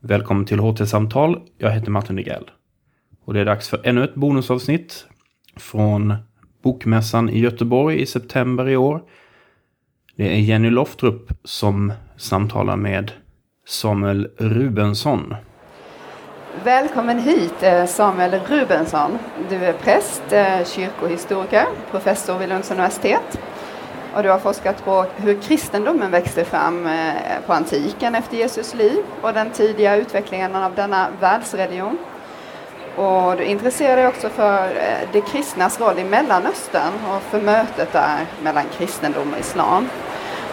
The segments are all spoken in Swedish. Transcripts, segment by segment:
Välkommen till HT-samtal. Jag heter Martin Degrell. Och det är dags för ännu ett bonusavsnitt från Bokmässan i Göteborg i september i år. Det är Jenny Loftrup som samtalar med Samuel Rubensson. Välkommen hit eh, Samuel Rubensson. Du är präst, eh, kyrkohistoriker, professor vid Lunds universitet och du har forskat på hur kristendomen växte fram eh, på antiken efter Jesus liv och den tidiga utvecklingen av denna världsreligion. Och du intresserar dig också för eh, de kristnas roll i Mellanöstern och för mötet där mellan kristendom och islam.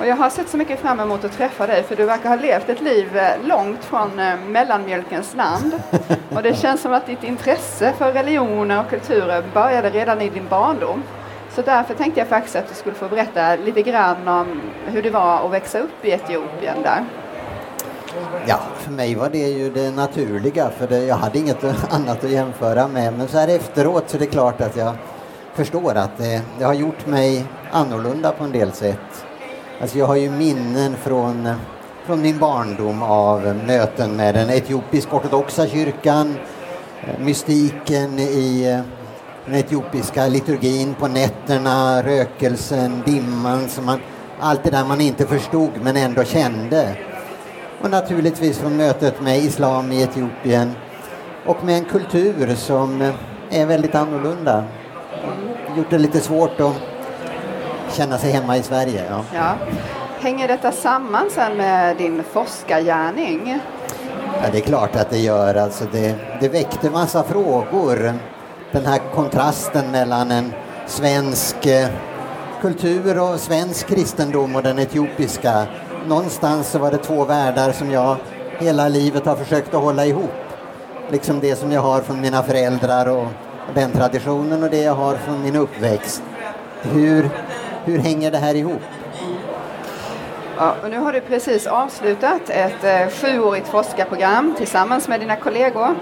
Och jag har sett så mycket fram emot att träffa dig för du verkar ha levt ett liv eh, långt från mellanmjölkens land. Och det känns som att ditt intresse för religioner och kulturer började redan i din barndom. Så därför tänkte jag faktiskt att du skulle få berätta lite grann om hur det var att växa upp i Etiopien där. Ja, för mig var det ju det naturliga för det, jag hade inget annat att jämföra med. Men så här efteråt så är det klart att jag förstår att det, det har gjort mig annorlunda på en del sätt. Alltså jag har ju minnen från, från min barndom av möten med den etiopisk-ortodoxa kyrkan, mystiken i den etiopiska liturgin på nätterna, rökelsen, dimman, som man, allt det där man inte förstod men ändå kände. Och naturligtvis från mötet med islam i Etiopien och med en kultur som är väldigt annorlunda. Gjort det lite svårt att känna sig hemma i Sverige. Ja. ja. Hänger detta samman sen med din forskargärning? Ja, det är klart att det gör. Alltså det, det väckte massa frågor. Den här kontrasten mellan en svensk eh, kultur och svensk kristendom och den etiopiska. Någonstans så var det två världar som jag hela livet har försökt att hålla ihop. Liksom det som jag har från mina föräldrar och den traditionen och det jag har från min uppväxt. Hur hur hänger det här ihop? Ja, och nu har du precis avslutat ett eh, sjuårigt forskarprogram tillsammans med dina kollegor.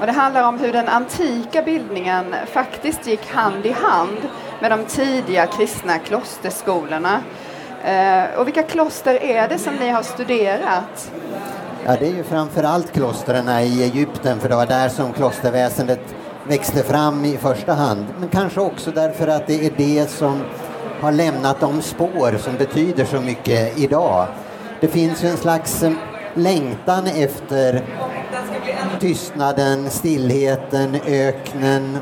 Och det handlar om hur den antika bildningen faktiskt gick hand i hand med de tidiga kristna klosterskolorna. Eh, och vilka kloster är det som ni har studerat? Ja, det är ju framför allt klostren i Egypten, för det var där som klosterväsendet växte fram i första hand. Men kanske också därför att det är det som har lämnat de spår som betyder så mycket idag. Det finns ju en slags längtan efter tystnaden, stillheten, öknen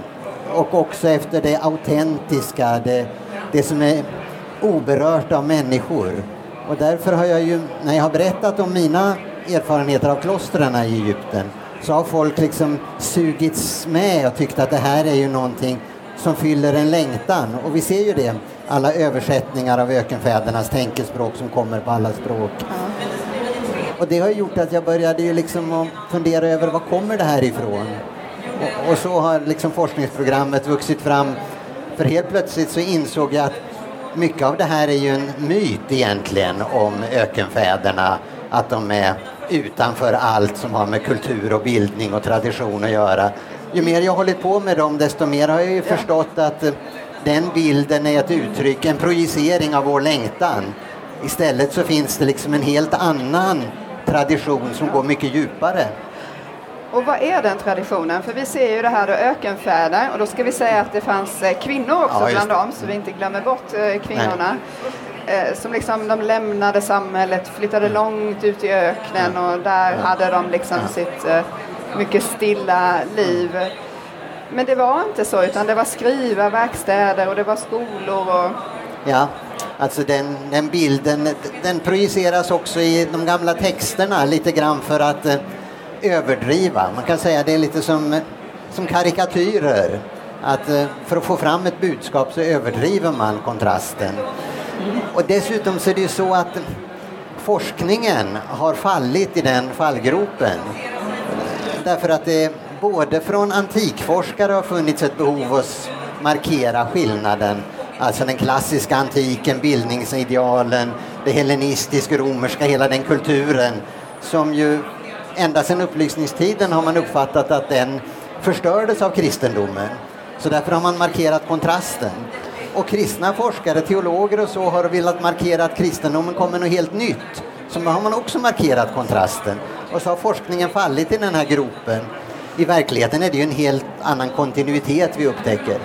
och också efter det autentiska, det, det som är oberört av människor. Och därför har jag ju, när jag har berättat om mina erfarenheter av klostren i Egypten, så har folk liksom sugits med och tyckt att det här är ju någonting som fyller en längtan. Och vi ser ju det alla översättningar av ökenfädernas tänkespråk som kommer på alla språk. Ja. Och det har gjort att jag började ju liksom fundera över var kommer det här ifrån? Och, och, så har liksom forskningsprogrammet vuxit fram. För helt plötsligt så insåg jag att mycket av det här är ju en myt egentligen om ökenfäderna. Att de är utanför allt som har med kultur och bildning och tradition att göra. Ju mer jag har hållit på med dem desto mer har jag ju förstått att eh, den bilden är ett uttryck, en projicering av vår längtan. Istället så finns det liksom en helt annan tradition som går mycket djupare. Och vad är den traditionen? För vi ser ju det här då ökenfäder och då ska vi säga att det fanns eh, kvinnor också ja, bland dem så vi inte glömmer bort eh, kvinnorna. Nej. Eh, som liksom de lämnade samhället, flyttade mm. långt ut i öknen och där hade de liksom ja. sitt mycket stilla liv. Men det var inte så, utan det var skriva, verkstäder och det var skolor. Och... Ja, alltså den, den bilden, den projiceras också i de gamla texterna lite grann för att eh, överdriva. Man kan säga det är lite som, som karikatyrer. Att eh, för att få fram ett budskap så överdriver man kontrasten. Och dessutom så är det ju så att forskningen har fallit i den fallgropen. Därför att det både från antikforskare har funnits ett behov att markera skillnaden. Alltså den klassiska antiken, bildningsidealen, det hellenistiska, romerska, hela den kulturen som ju ända sedan upplysningstiden har man uppfattat att den förstördes av kristendomen. Så därför har man markerat kontrasten. Och kristna forskare, teologer och så har velat markera att kristendomen kommer något helt nytt. Så har man också markerat kontrasten. Och så har forskningen fallit i den här gropen. I verkligheten är det ju en helt annan kontinuitet vi upptäcker.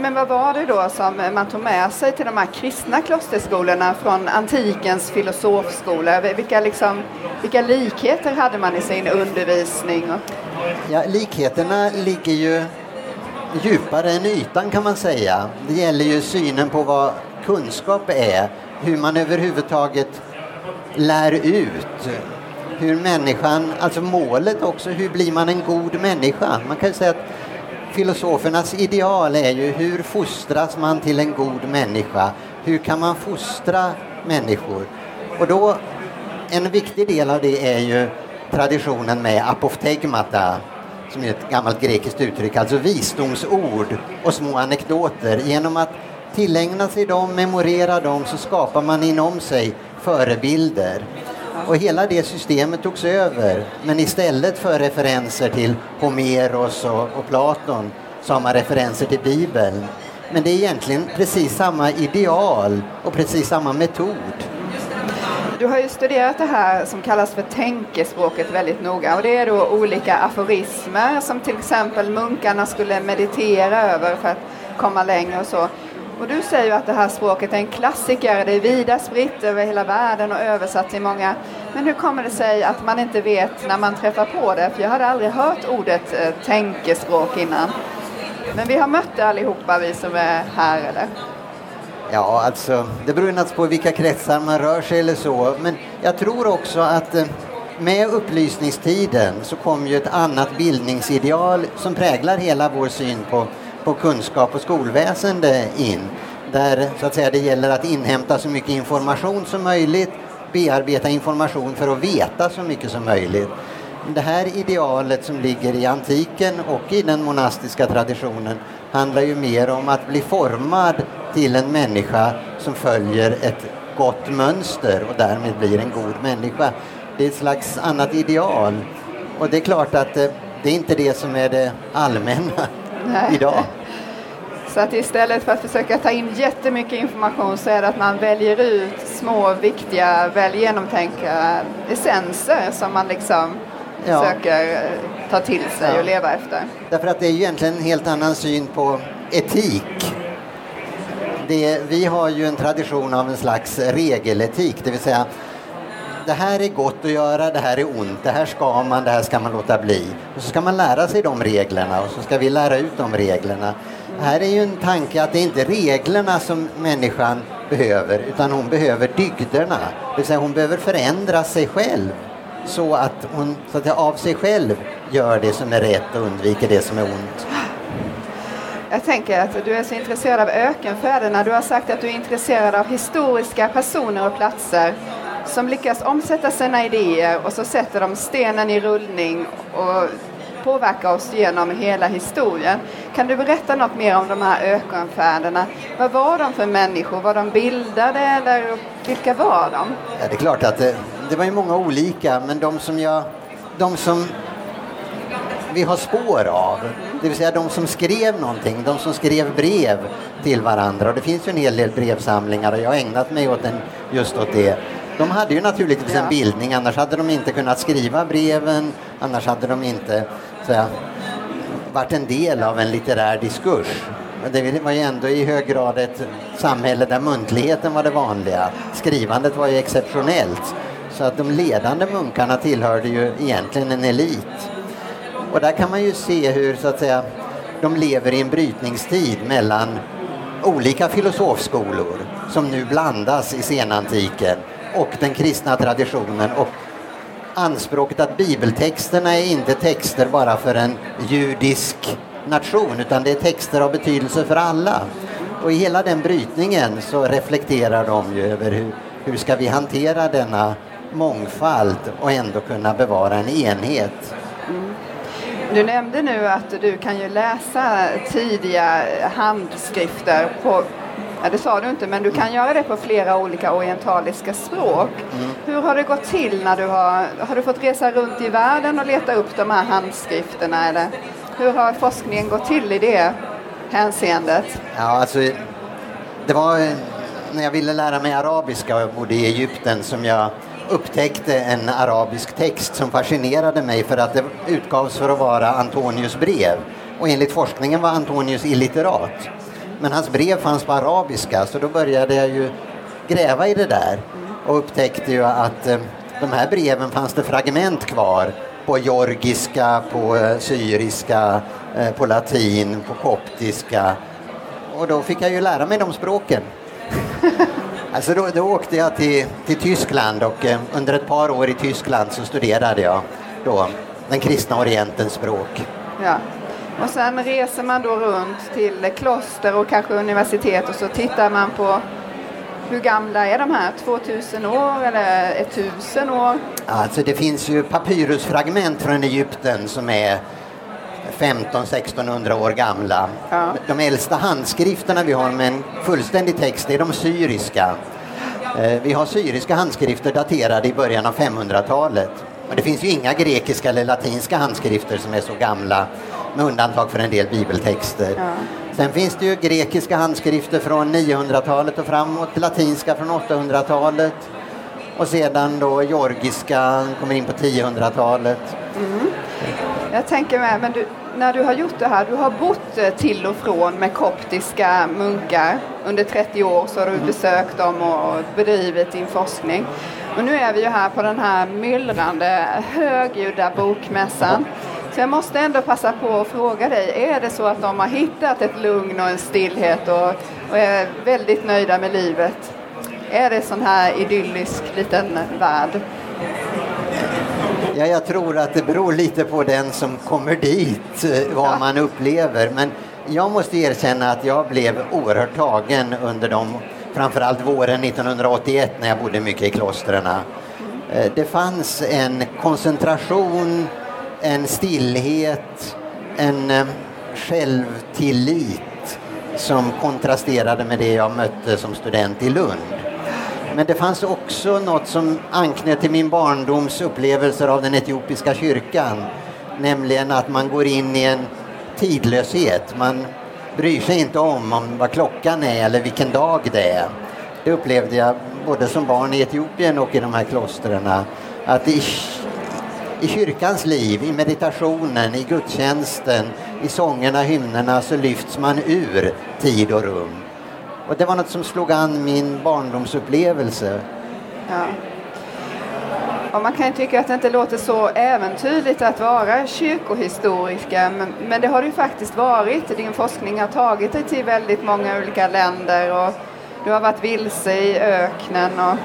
Men vad var det då som man tog med sig till de här kristna klosterskolorna från antikens filosofskola? Vilka, liksom, vilka likheter hade man i sin undervisning? Ja, likheterna ligger ju djupare än ytan kan man säga. Det gäller ju synen på vad kunskap är, hur man överhuvudtaget lär ut hur människan, alltså målet också, hur blir man en god människa? Man kan säga att filosofernas ideal är ju hur fostras man till en god människa? Hur kan man fostra människor? Och då, en viktig del av det är ju traditionen med apoftegmata, som är ett gammalt grekiskt uttryck, alltså visdomsord och små anekdoter. Genom att tillägna sig dem, memorera dem, så skapar man inom sig förebilder. Och hela det systemet togs över. Men istället för referenser till Homeros och, och Platon så har man referenser till Bibeln. Men det är egentligen precis samma ideal och precis samma metod. Du har ju studerat det här som kallas för tänkespråket väldigt noga och det är då olika aforismer som till exempel munkarna skulle meditera över för att komma längre och så. Och du säger ju att det här språket är en klassiker, det är vida spritt över hela världen och översatt till många. Men hur kommer det sig att man inte vet när man träffar på det? För jag hade aldrig hört ordet eh, tänkespråk innan. Men vi har mött det allihopa, vi som är här, eller? Ja, alltså, det beror naturligtvis på vilka kretsar man rör sig eller så. Men jag tror också att eh, med upplysningstiden så kom ju ett annat bildningsideal som präglar hela vår syn på på kunskap och skolväsende in. Där så att säga, det gäller att inhämta så mycket information som möjligt, bearbeta information för att veta så mycket som möjligt. Det här idealet som ligger i antiken och i den monastiska traditionen handlar ju mer om att bli formad till en människa som följer ett gott mönster och därmed blir en god människa. Det är ett slags annat ideal. Och det är klart att eh, det är inte det som är det allmänna Nej. idag. Så att istället för att försöka ta in jättemycket information så är det att man väljer ut små, viktiga, väl genomtänkta essenser som man liksom ja. försöker eh, ta till sig ja. och leva efter. Därför att det är ju egentligen en helt annan syn på etik. Det, vi har ju en tradition av en slags regeletik, det vill säga det här är gott att göra, det här är ont, det här ska man, det här ska man låta bli. Och så ska man lära sig de reglerna och så ska vi lära ut de reglerna. Här är ju en tanke att det är inte reglerna som människan behöver utan hon behöver dygderna. Det vill säga hon behöver förändra sig själv så att hon så att av sig själv gör det som är rätt och undviker det som är ont. Jag tänker att du är så intresserad av ökenfäderna. Du har sagt att du är intresserad av historiska personer och platser som lyckas omsätta sina idéer och så sätter de stenen i rullning och påverkar oss genom hela historien. Kan du berätta något mer om de här ökenfäderna? Vad var de för människor? Var de bildade eller vilka var de? Ja, det är klart att det, det var ju många olika, men de som jag, de som vi har spår av, det vill säga de som skrev någonting, de som skrev brev till varandra. Och det finns ju en hel del brevsamlingar och jag har ägnat mig åt en, just åt det. De hade ju naturligtvis en bildning, annars hade de inte kunnat skriva breven, annars hade de inte så varit en del av en litterär diskurs. Det var ju ändå i hög grad ett samhälle där muntligheten var det vanliga. Skrivandet var ju exceptionellt. Så att de ledande munkarna tillhörde ju egentligen en elit. Och där kan man ju se hur så att säga de lever i en brytningstid mellan olika filosofskolor som nu blandas i senantiken och den kristna traditionen och anspråket att bibeltexterna är inte texter bara för en judisk nation utan det är texter av betydelse för alla. Och i hela den brytningen så reflekterar de ju över hur, hur ska vi hantera denna mångfald och ändå kunna bevara en enhet. Mm. Du nämnde nu att du kan ju läsa tidiga handskrifter på Ja, det sa du inte, men du kan göra det på flera olika orientaliska språk. Mm. Hur har det gått till när du har, har du fått resa runt i världen och leta upp de här handskrifterna eller hur har forskningen gått till i det hänseendet? Ja, alltså, det var när jag ville lära mig arabiska och jag bodde i Egypten som jag upptäckte en arabisk text som fascinerade mig för att det utgavs för att vara Antonius brev. Och enligt forskningen var Antonius illiterat. Men hans brev fanns på arabiska så då började jag ju gräva i det där och upptäckte ju att eh, de här breven fanns det fragment kvar på georgiska, på eh, syriska, eh, på latin, på koptiska. Och då fick jag ju lära mig de språken. alltså då, då åkte jag till, till Tyskland och under ett par år i Tyskland så studerade jag då den kristna orientens språk. Ja. Och sen reser man då runt till kloster och kanske universitet och så tittar man på hur gamla är de här? 2000 år eller 1000 år? Alltså det finns ju papyrusfragment från Egypten som är 15-1600 år gamla. Ja. De äldsta handskrifterna vi har med en fullständig text är de syriska. Eh, Vi har syriska handskrifter daterade i början av 500-talet. Och det finns ju inga grekiska eller latinska handskrifter som är så gamla med undantag för en del bibeltexter. Ja. Sen finns det ju grekiska handskrifter från 900-talet och framåt, latinska från 800-talet och sedan då georgiska kommer in på 1000-talet. Jag tänker med, men du, när du har gjort det här, du har bott eh, till och från med koptiska munkar under 30 år så har du besökt dem och bedrivit din forskning. Och nu är vi ju här på den här myllrande, högljudda bokmässan. Så jag måste ändå passa på att fråga dig, är det så att de har hittat ett lugn och en stillhet och, och är väldigt nöjda med livet? Är det sån här idyllisk liten värld? Ja, jag tror att det beror lite på den som kommer dit, eh, vad Ja. man upplever. Men jag måste erkänna att jag blev oerhört tagen under de, framförallt våren 1981 när jag bodde mycket i klostren. Eh, Det fanns en koncentration, en stillhet, en eh, självtillit som kontrasterade med det jag mötte som student i Lund. Men det fanns också något som anknöt till min barndoms upplevelser av den etiopiska kyrkan. Nämligen att man går in i en tidlöshet. Man bryr sig inte om, om vad klockan är eller vilken dag det är. Det upplevde jag både som barn i Etiopien och i de här klostren. Att i, i kyrkans liv, i meditationen, i gudstjänsten, i sångerna, hymnerna så lyfts man ur tid och rum. Och det var något som slog an min barndomsupplevelse. Ja. Och man kan ju tycka att det inte låter så äventyrligt att vara kyrkohistoriker, men, men det har det faktiskt varit. Din forskning har tagit dig till väldigt många olika länder och du har varit vilse i öknen. Och,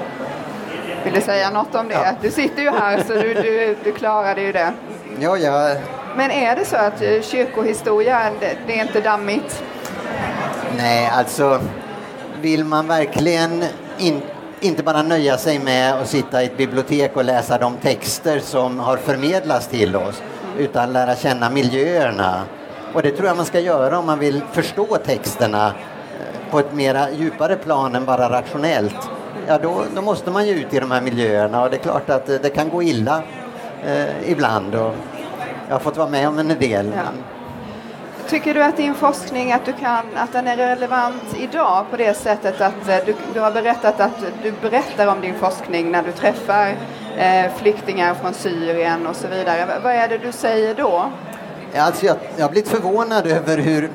vill du säga något om det? Ja. Du sitter ju här så du, du, du klarade ju det. Ja, jag, Men är det så att eh, kyrkohistoria, det, det är inte dammigt? nej, alltså vill man verkligen in, inte bara nöja sig med att sitta i ett bibliotek och läsa de texter som har förmedlats till oss, utan lära känna miljöerna. Och det tror jag man ska göra om man vill förstå texterna eh, på ett mera djupare plan än bara rationellt. Ja, då, då måste man ju ut i de här miljöerna och det är klart att eh, det kan gå illa eh, ibland. Och jag har fått vara med om en del. Ja. Tycker du att din forskning att du kan, att den är relevant idag på det sättet att eh, du, du har berättat att du berättar om din forskning när du träffar eh, flyktingar från Syrien och så vidare. Vad är det du säger då? Alltså jag, jag har blivit förvånad över hur,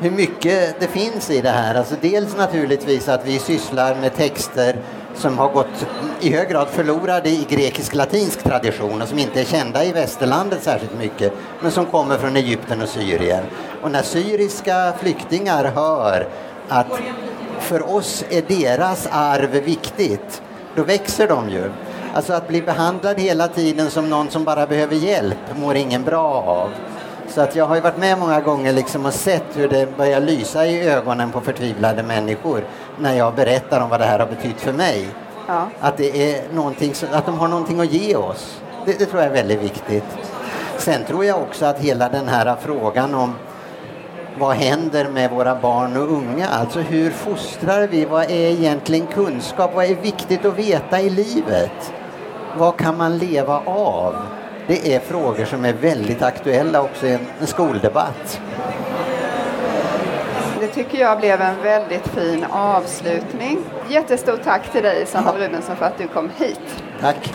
hur mycket det finns i det här. Alltså dels naturligtvis att vi sysslar med texter som har gått i hög grad förlorade i grekisk-latinsk tradition och som inte är kända i västerlandet särskilt mycket, men som kommer från Egypten och Syrien. Och när syriska flyktingar hör att för oss är deras arv viktigt, då växer de ju. Alltså att bli behandlad hela tiden som någon som bara behöver hjälp mår ingen bra av. Så att jag har ju varit med många gånger liksom och sett hur det börjar lysa i ögonen på förtvivlade människor när jag berättar om vad det här har betytt för mig. Ja. Att, det är någonting, att de har någonting att ge oss. Det, det tror jag är väldigt viktigt. Sen tror jag också att hela den här frågan om vad händer med våra barn och unga? Alltså hur fostrar vi? Vad är egentligen kunskap? Vad är viktigt att veta i livet? Vad kan man leva av? Det är frågor som är väldigt aktuella också i en, skoldebatt. Det tycker jag blev en väldigt fin avslutning. Jättestort tack till dig Samuel Rubensson för att du kom hit. Tack.